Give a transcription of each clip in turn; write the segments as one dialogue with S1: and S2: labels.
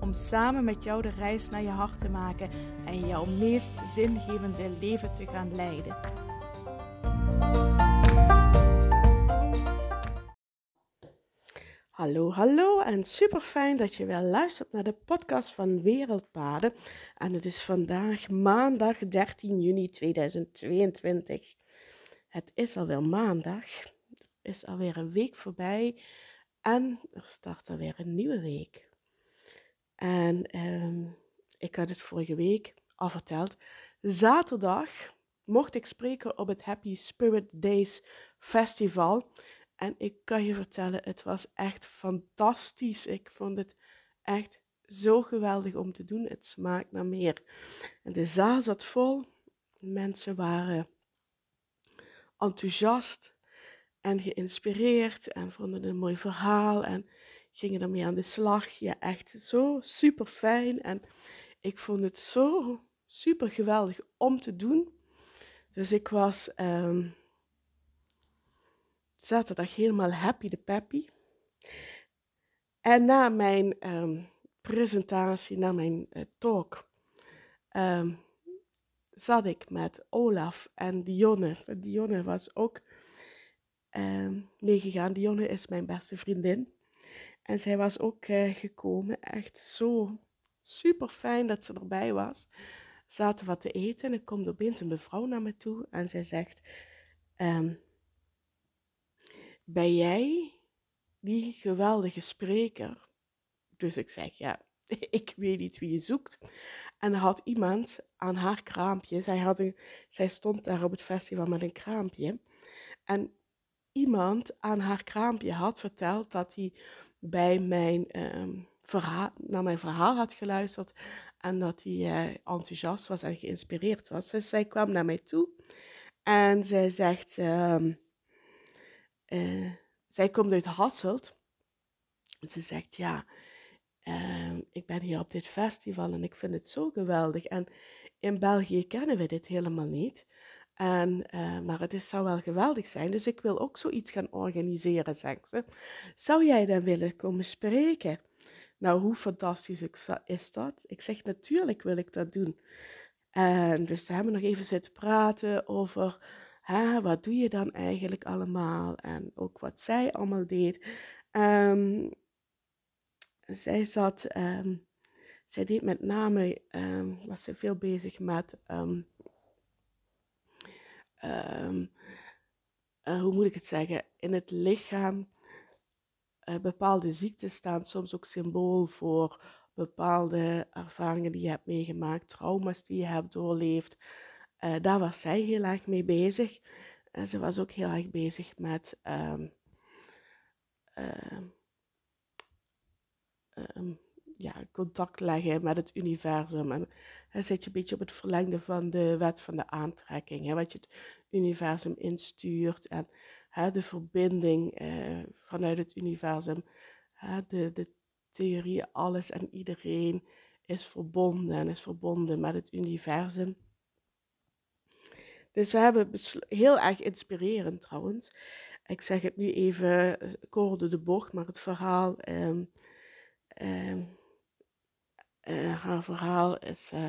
S1: Om samen met jou de reis naar je hart te maken en jouw meest zingevende leven te gaan leiden. Hallo, hallo en super fijn dat je weer luistert naar de podcast van Wereldpaden. En het is vandaag maandag 13 juni 2022. Het is alweer maandag. Is alweer een week voorbij en er start alweer een nieuwe week. En ehm, ik had het vorige week al verteld. Zaterdag mocht ik spreken op het Happy Spirit Days Festival. En ik kan je vertellen, het was echt fantastisch. Ik vond het echt zo geweldig om te doen. Het smaakt naar meer. De zaal zat vol. Mensen waren enthousiast en geïnspireerd en vonden het een mooi verhaal en gingen ermee aan de slag. Ja, echt zo super fijn. En ik vond het zo super geweldig om te doen. Dus ik was um, zaterdag helemaal happy de peppy. En na mijn um, presentatie, na mijn uh, talk, um, zat ik met Olaf en Dionne. Dionne was ook meegegaan. Dionne is mijn beste vriendin. En zij was ook uh, gekomen. Echt zo super fijn dat ze erbij was. Zaten wat te eten en er komt opeens een mevrouw naar me toe en zij zegt: um, Ben jij die geweldige spreker? Dus ik zeg: Ja, ik weet niet wie je zoekt. En er had iemand aan haar kraampje, zij, had een, zij stond daar op het festival met een kraampje. En iemand aan haar kraampje had verteld dat hij bij mijn, um, verhaal, naar mijn verhaal had geluisterd en dat hij uh, enthousiast was en geïnspireerd was. Dus zij kwam naar mij toe en zij zegt, um, uh, zij komt uit Hasselt. En ze zegt, ja, uh, ik ben hier op dit festival en ik vind het zo geweldig. En in België kennen we dit helemaal niet. En, uh, maar het is, zou wel geweldig zijn, dus ik wil ook zoiets gaan organiseren, zegt ze. Zou jij dan willen komen spreken? Nou, hoe fantastisch is dat? Ik zeg, natuurlijk wil ik dat doen. En dus we hebben nog even zitten praten over, hè, wat doe je dan eigenlijk allemaal? En ook wat zij allemaal deed. Um, zij zat, um, zij deed met name, um, was ze veel bezig met um, hoe moet ik het zeggen, in het lichaam uh, bepaalde ziektes staan soms ook symbool voor bepaalde ervaringen die je hebt meegemaakt, trauma's die je hebt doorleefd. Uh, daar was zij heel erg mee bezig. En ze was ook heel erg bezig met um, ja, contact leggen met het universum. En dan zit je een beetje op het verlengde van de wet van de aantrekking. Hè, wat je het universum instuurt en hè, de verbinding eh, vanuit het universum. Hè, de, de theorie, alles en iedereen is verbonden en is verbonden met het universum. Dus we hebben heel erg inspirerend trouwens. Ik zeg het nu even kort door de bocht, maar het verhaal um, uh, haar verhaal is uh,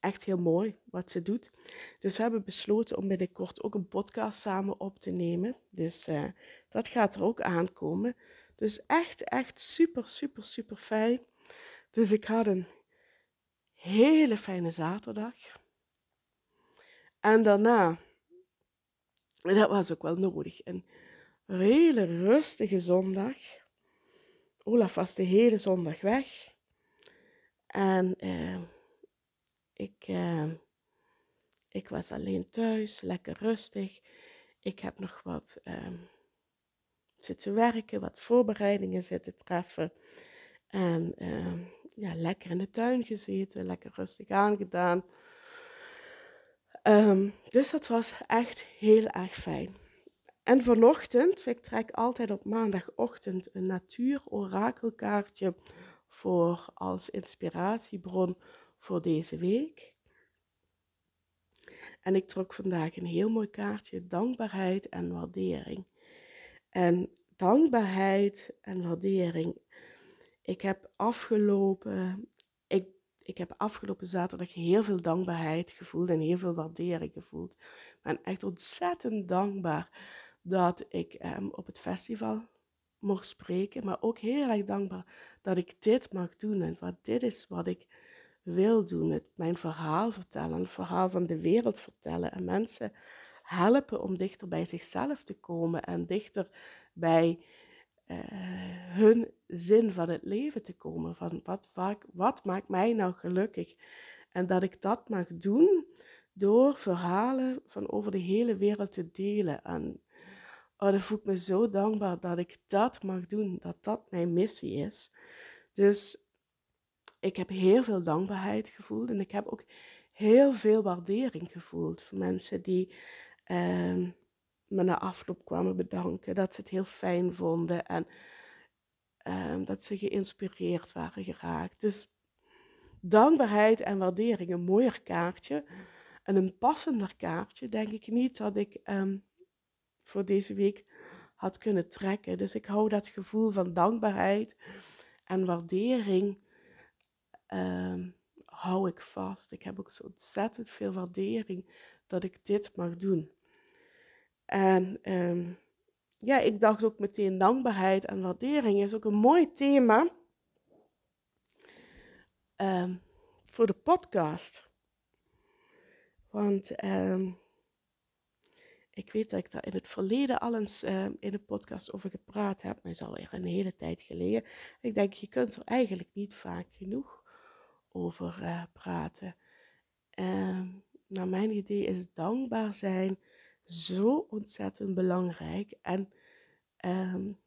S1: echt heel mooi wat ze doet. Dus we hebben besloten om binnenkort ook een podcast samen op te nemen. Dus uh, dat gaat er ook aankomen. Dus echt, echt super, super, super fijn. Dus ik had een hele fijne zaterdag. En daarna, dat was ook wel nodig, een hele rustige zondag. Olaf was de hele zondag weg. En uh, ik, uh, ik was alleen thuis, lekker rustig. Ik heb nog wat zitten werken, wat voorbereidingen zitten treffen. En ja, lekker in de tuin gezeten, lekker rustig aangedaan. Ehm, dus dat was echt heel erg fijn. En vanochtend, ik trek altijd op maandagochtend een natuur-orakelkaartje voor als inspiratiebron voor deze week. En ik trok vandaag een heel mooi kaartje, dankbaarheid en waardering. En dankbaarheid en waardering. Ik heb afgelopen, ik, ik heb afgelopen zaterdag heel veel dankbaarheid gevoeld en heel veel waardering gevoeld. Ik ben echt ontzettend dankbaar dat ik um, op het festival mocht spreken, maar ook heel erg dankbaar dat ik dit mag doen en wat dit is wat ik wil doen. Het, mijn verhaal vertellen, het verhaal van de wereld vertellen en mensen helpen om dichter bij zichzelf te komen en dichter bij uh, hun zin van het leven te komen. Van wat, wat, wat maakt mij nou gelukkig? En dat ik dat mag doen door verhalen van over de hele wereld te delen. En oh, dan voel ik me zo dankbaar dat ik dat mag doen, dat dat mijn missie is. Dus ik heb heel veel dankbaarheid gevoeld en ik heb ook heel veel waardering gevoeld voor mensen die uh, me na afloop kwamen bedanken, dat ze het heel fijn vonden en uh, dat ze geïnspireerd waren geraakt. Dus dankbaarheid en waardering, een mooier kaartje en een passender kaartje, denk ik niet dat ik um, voor deze week had kunnen trekken. Dus ik hou dat gevoel van dankbaarheid en waardering um, hou ik vast. Ik heb ook zo ontzettend veel waardering dat ik dit mag doen. En um, ja, ik dacht ook meteen dankbaarheid en waardering is ook een mooi thema um, voor de podcast. Want ik weet dat ik daar in het verleden al eens uh, in de podcast over gepraat heb, maar is alweer een hele tijd geleden. Ik denk, je kunt er eigenlijk niet vaak genoeg over uh, praten. Uh, naar mijn idee is dankbaar zijn zo ontzettend belangrijk. En um,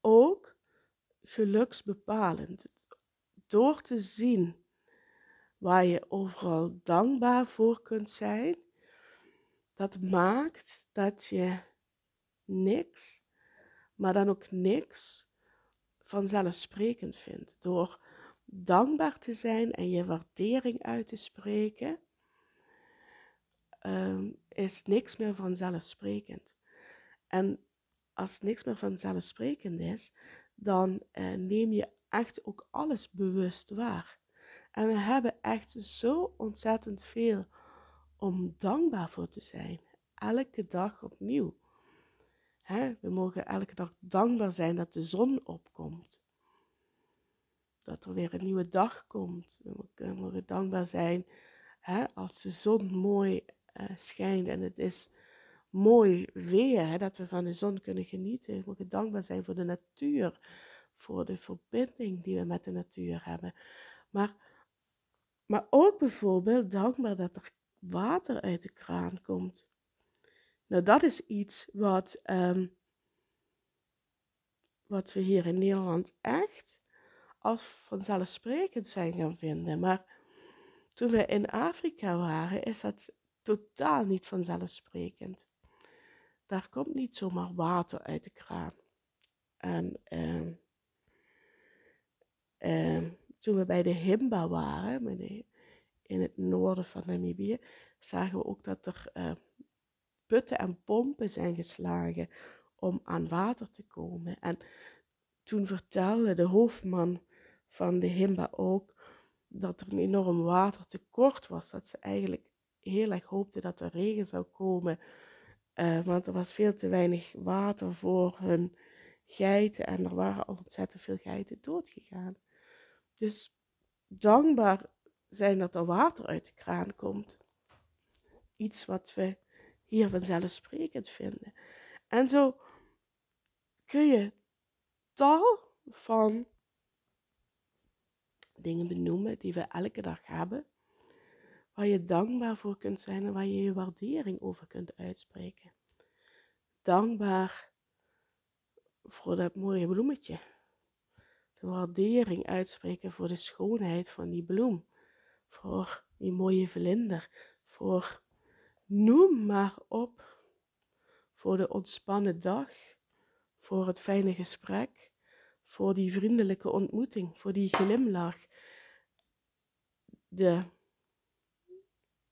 S1: ook geluksbepalend. Door te zien waar je overal dankbaar voor kunt zijn, dat maakt dat je niks, maar dan ook niks vanzelfsprekend vindt. Door dankbaar te zijn en je waardering uit te spreken, um, is niks meer vanzelfsprekend. En als niks meer vanzelfsprekend is, dan uh, neem je echt ook alles bewust waar. En we hebben echt zo ontzettend veel om dankbaar voor te zijn. Elke dag opnieuw. We mogen elke dag dankbaar zijn dat de zon opkomt. Dat er weer een nieuwe dag komt. We mogen dankbaar zijn als de zon mooi uh, schijnt en het is mooi weer, dat we van de zon kunnen genieten. We mogen dankbaar zijn voor de natuur, voor de verbinding die we met de natuur hebben. Maar, maar ook bijvoorbeeld dankbaar dat er water uit de kraan komt. Nou, dat is iets wat, um, wat we hier in Nederland echt als vanzelfsprekend zijn gaan vinden. Maar toen we in Afrika waren, is dat totaal niet vanzelfsprekend. Daar komt niet zomaar water uit de kraan. En uh, uh, toen we bij de Himba waren, in het noorden van Namibië, zagen we ook dat er uh, putten en pompen zijn geslagen om aan water te komen. En toen vertelde de hoofdman van de Himba ook dat er een enorm watertekort was. Dat ze eigenlijk heel erg hoopten dat er regen zou komen. Uh, want er was veel te weinig water voor hun geiten en er waren al ontzettend veel geiten doodgegaan. Dus dankbaar zijn dat er water uit de kraan komt. Iets wat we hier vanzelfsprekend vinden. En zo kun je tal van dingen benoemen die we elke dag hebben, waar je dankbaar voor kunt zijn en waar je je waardering over kunt uitspreken. Dankbaar voor dat mooie bloemetje. De waardering uitspreken voor de schoonheid van die bloem. Voor die mooie vlinder, voor noem maar op, voor de ontspannen dag, voor het fijne gesprek, voor die vriendelijke ontmoeting, voor die glimlach. De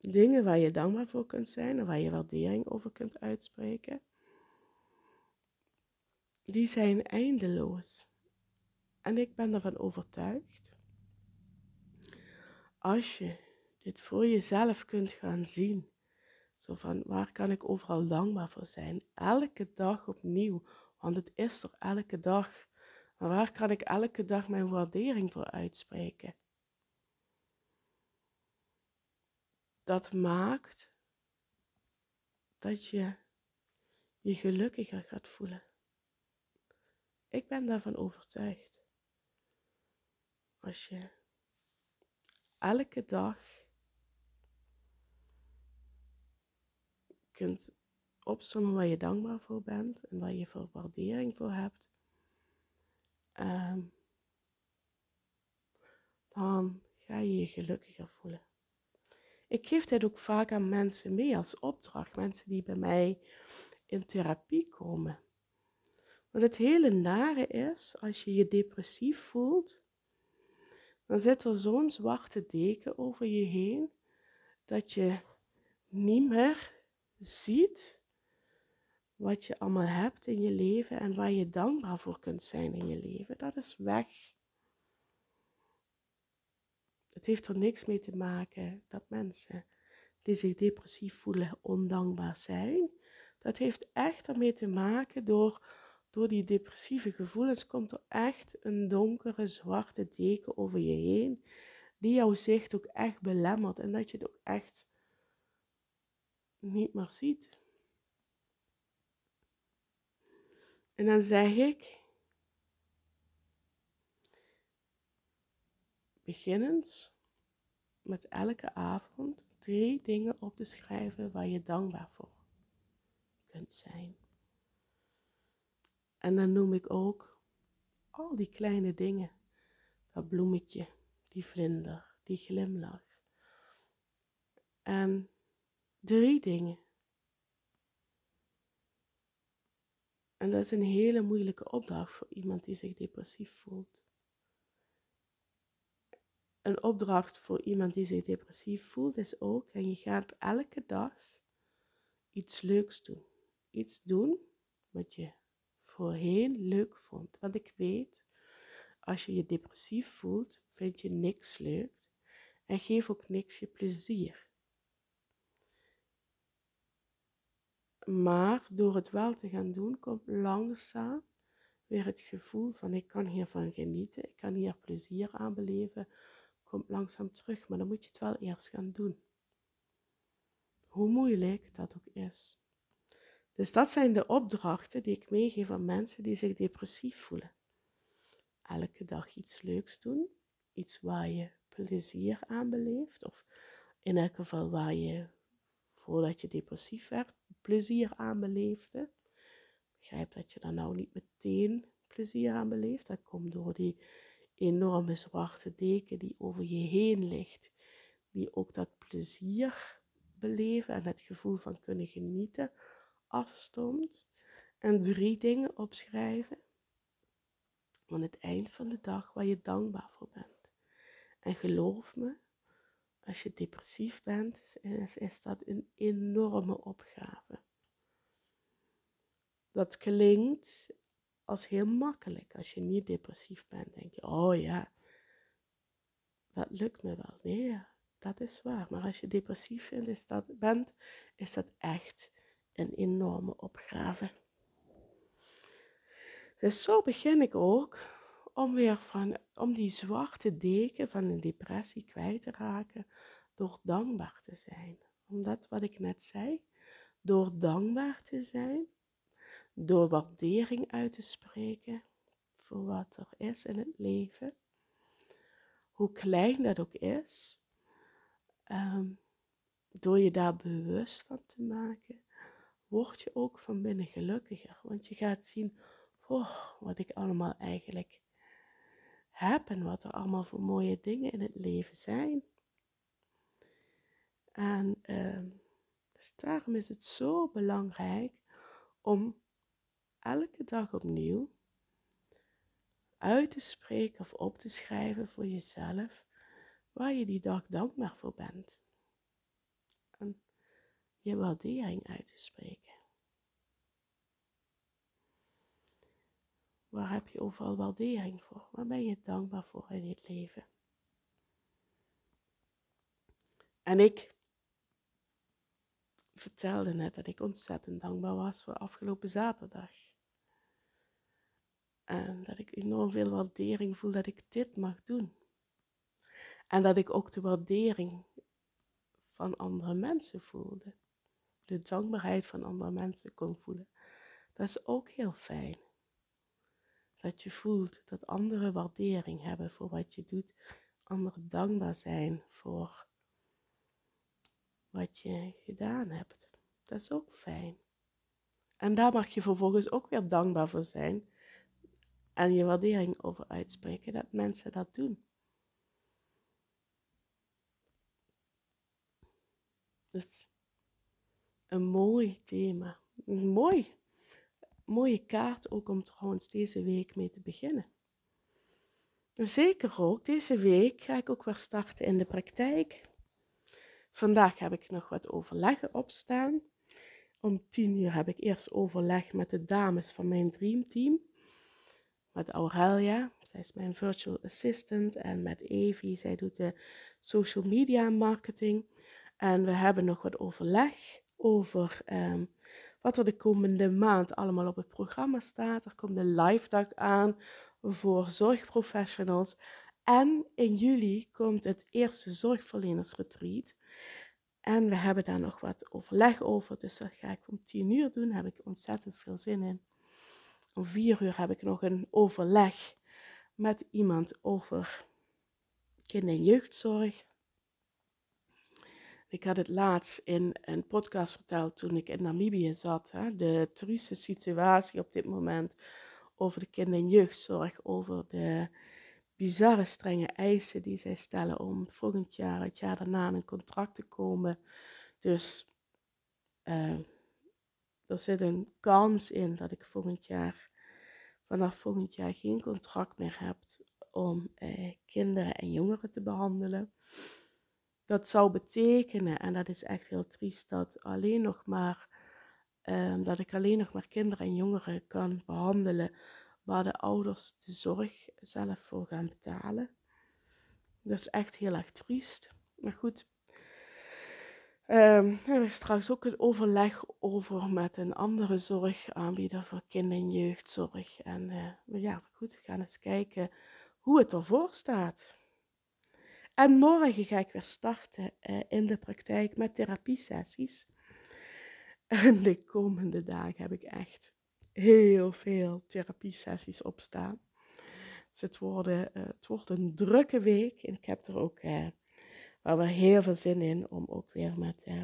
S1: dingen waar je dankbaar voor kunt zijn en waar je waardering over kunt uitspreken, die zijn eindeloos. En ik ben ervan overtuigd, als je dit voor jezelf kunt gaan zien, zo van waar kan ik overal dankbaar voor zijn, elke dag opnieuw, want het is er elke dag. Maar waar kan ik elke dag mijn waardering voor uitspreken? Dat maakt dat je je gelukkiger gaat voelen. Ik ben daarvan overtuigd. Als je elke dag kunt opzommen waar je dankbaar voor bent en waar je voor waardering voor hebt, ehm, dan ga je je gelukkiger voelen. Ik geef dit ook vaak aan mensen mee als opdracht, mensen die bij mij in therapie komen. Want het hele nare is, als je je depressief voelt, dan zit er zo'n zwarte deken over je heen dat je niet meer ziet wat je allemaal hebt in je leven en waar je dankbaar voor kunt zijn in je leven. Dat is weg. Het heeft er niks mee te maken dat mensen die zich depressief voelen ondankbaar zijn. Dat heeft echt ermee te maken door door die depressieve gevoelens komt er echt een donkere, zwarte deken over je heen, die jouw zicht ook echt belemmert en dat je het ook echt niet meer ziet. En dan zeg ik, beginnend met elke avond drie dingen op te schrijven waar je dankbaar voor kunt zijn. En dan noem ik ook al die kleine dingen. Dat bloemetje, die vlinder, die glimlach. En drie dingen. En dat is een hele moeilijke opdracht voor iemand die zich depressief voelt. Een opdracht voor iemand die zich depressief voelt is ook, en je gaat elke dag iets leuks doen. Iets doen wat je voorheen leuk vond. Want ik weet, als je je depressief voelt, vind je niks leuk en geef ook niks je plezier. Maar door het wel te gaan doen, komt langzaam weer het gevoel van ik kan hiervan genieten, ik kan hier plezier aan beleven, komt langzaam terug. Maar dan moet je het wel eerst gaan doen. Hoe moeilijk dat ook is. Dus dat zijn de opdrachten die ik meegeef aan mensen die zich depressief voelen. Elke dag iets leuks doen, iets waar je plezier aan beleeft, of in elk geval waar je voordat je depressief werd plezier aan beleefde. Begrijp dat je daar nou niet meteen plezier aan beleeft. Dat komt door die enorme zwarte deken die over je heen ligt, die ook dat plezier beleven en het gevoel van kunnen genieten afstond en drie dingen opschrijven aan het eind van de dag waar je dankbaar voor bent. En geloof me, als je depressief bent, is, is dat een enorme opgave. Dat klinkt als heel makkelijk. Als je niet depressief bent, denk je, oh ja, dat lukt me wel. Nee, dat is waar. Maar als je depressief bent, is dat echt een enorme opgave. Dus zo begin ik ook om weer van, om die zwarte deken van een depressie kwijt te raken door dankbaar te zijn. Omdat wat ik net zei, door dankbaar te zijn, door waardering uit te spreken voor wat er is in het leven, hoe klein dat ook is, ehm, door je daar bewust van te maken, word je ook van binnen gelukkiger. Want je gaat zien wat ik allemaal eigenlijk heb en wat er allemaal voor mooie dingen in het leven zijn. En ehm, dus daarom is het zo belangrijk om elke dag opnieuw uit te spreken of op te schrijven voor jezelf waar je die dag dankbaar voor bent. Je waardering uit te spreken. Waar heb je overal waardering voor? Waar ben je dankbaar voor in het leven? En ik vertelde net dat ik ontzettend dankbaar was voor afgelopen zaterdag. En dat ik enorm veel waardering voel dat ik dit mag doen. En dat ik ook de waardering van andere mensen voelde. De dankbaarheid van andere mensen kon voelen. Dat is ook heel fijn. Dat je voelt dat anderen waardering hebben voor wat je doet. Anderen dankbaar zijn voor wat je gedaan hebt. Dat is ook fijn. En daar mag je vervolgens ook weer dankbaar voor zijn. En je waardering over uitspreken dat mensen dat doen. Dus een mooi thema. Een mooi, mooie kaart ook om trouwens deze week mee te beginnen. Zeker ook, deze week ga ik ook weer starten in de praktijk. Vandaag heb ik nog wat overleggen opstaan. Om tien uur heb ik eerst overleg met de dames van mijn dreamteam. Met Aurelia, zij is mijn virtual assistant. En met Evie, zij doet de social media marketing. En we hebben nog wat overleg over ehm, wat er de komende maand allemaal op het programma staat. Er komt een live dag aan voor zorgprofessionals. En in juli komt het eerste zorgverlenersretreat. En we hebben daar nog wat overleg over, dus dat ga ik om tien uur doen. Daar heb ik ontzettend veel zin in. Om vier uur heb ik nog een overleg met iemand over kinder- en jeugdzorg. Ik had het laatst in een podcast verteld toen ik in Namibië zat. Hè, de trieste situatie op dit moment over de kinder- en jeugdzorg, over de bizarre strenge eisen die zij stellen om volgend jaar, het jaar daarna, een contract te komen. Dus uh, er zit een kans in dat ik volgend jaar, vanaf volgend jaar, geen contract meer heb om uh, kinderen en jongeren te behandelen. Dat zou betekenen, en dat is echt heel triest, dat alleen nog maar uh, dat ik alleen nog maar kinderen en jongeren kan behandelen waar de ouders de zorg zelf voor gaan betalen. Dat is echt heel erg triest. Maar goed, um, er is straks ook een overleg over met een andere zorgaanbieder voor kinder- en jeugdzorg. En uh, ja, goed, we gaan eens kijken hoe het ervoor staat. En morgen ga ik weer starten uh, in de praktijk met therapiesessies. En de komende dagen heb ik echt heel veel therapiesessies op staan. Dus uh, het wordt een drukke week en ik heb er ook uh, wel heel veel zin in om ook weer met uh,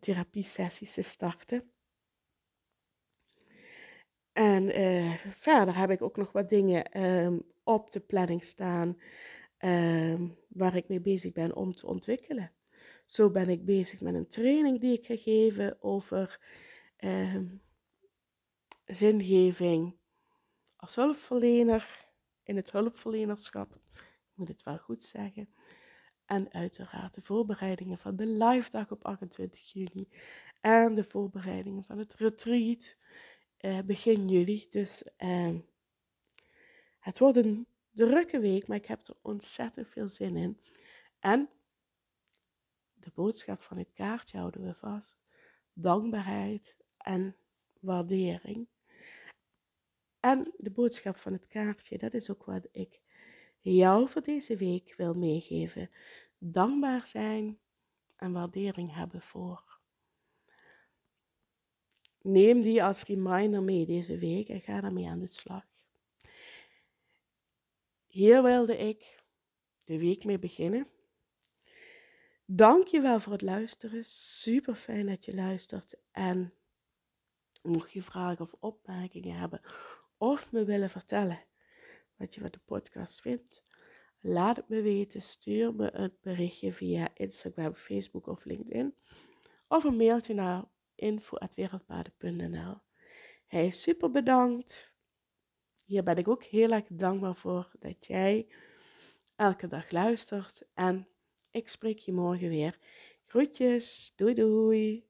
S1: therapiesessies te starten. En verder heb ik ook nog wat dingen um, op de planning staan um, waar ik mee bezig ben om te ontwikkelen. Zo ben ik bezig met een training die ik ga geven over um, zingeving als hulpverlener in het hulpverlenerschap. Ik moet het wel goed zeggen. En uiteraard de voorbereidingen van de live dag op 28 juli. En de voorbereidingen van het retreat eh, begin juli. Dus eh, het wordt een drukke week, maar ik heb er ontzettend veel zin in. En de boodschap van het kaartje houden we vast. Dankbaarheid en waardering. En de boodschap van het kaartje, dat is ook wat ik jou voor deze week wil meegeven. Dankbaar zijn en waardering hebben voor. Neem die als reminder mee deze week en ga daarmee aan de slag. Hier wilde ik de week mee beginnen. Dank je wel voor het luisteren. Super fijn dat je luistert. En mocht je vragen of opmerkingen hebben of me willen vertellen wat je van de podcast vindt, Laat het me weten. Stuur me een berichtje via Instagram, Facebook of LinkedIn. Of een mailtje naar info.wereldpaden.nl Hey, super bedankt. Hier ben ik ook heel erg dankbaar voor dat jij elke dag luistert. En ik spreek je morgen weer. Groetjes. Doei doei.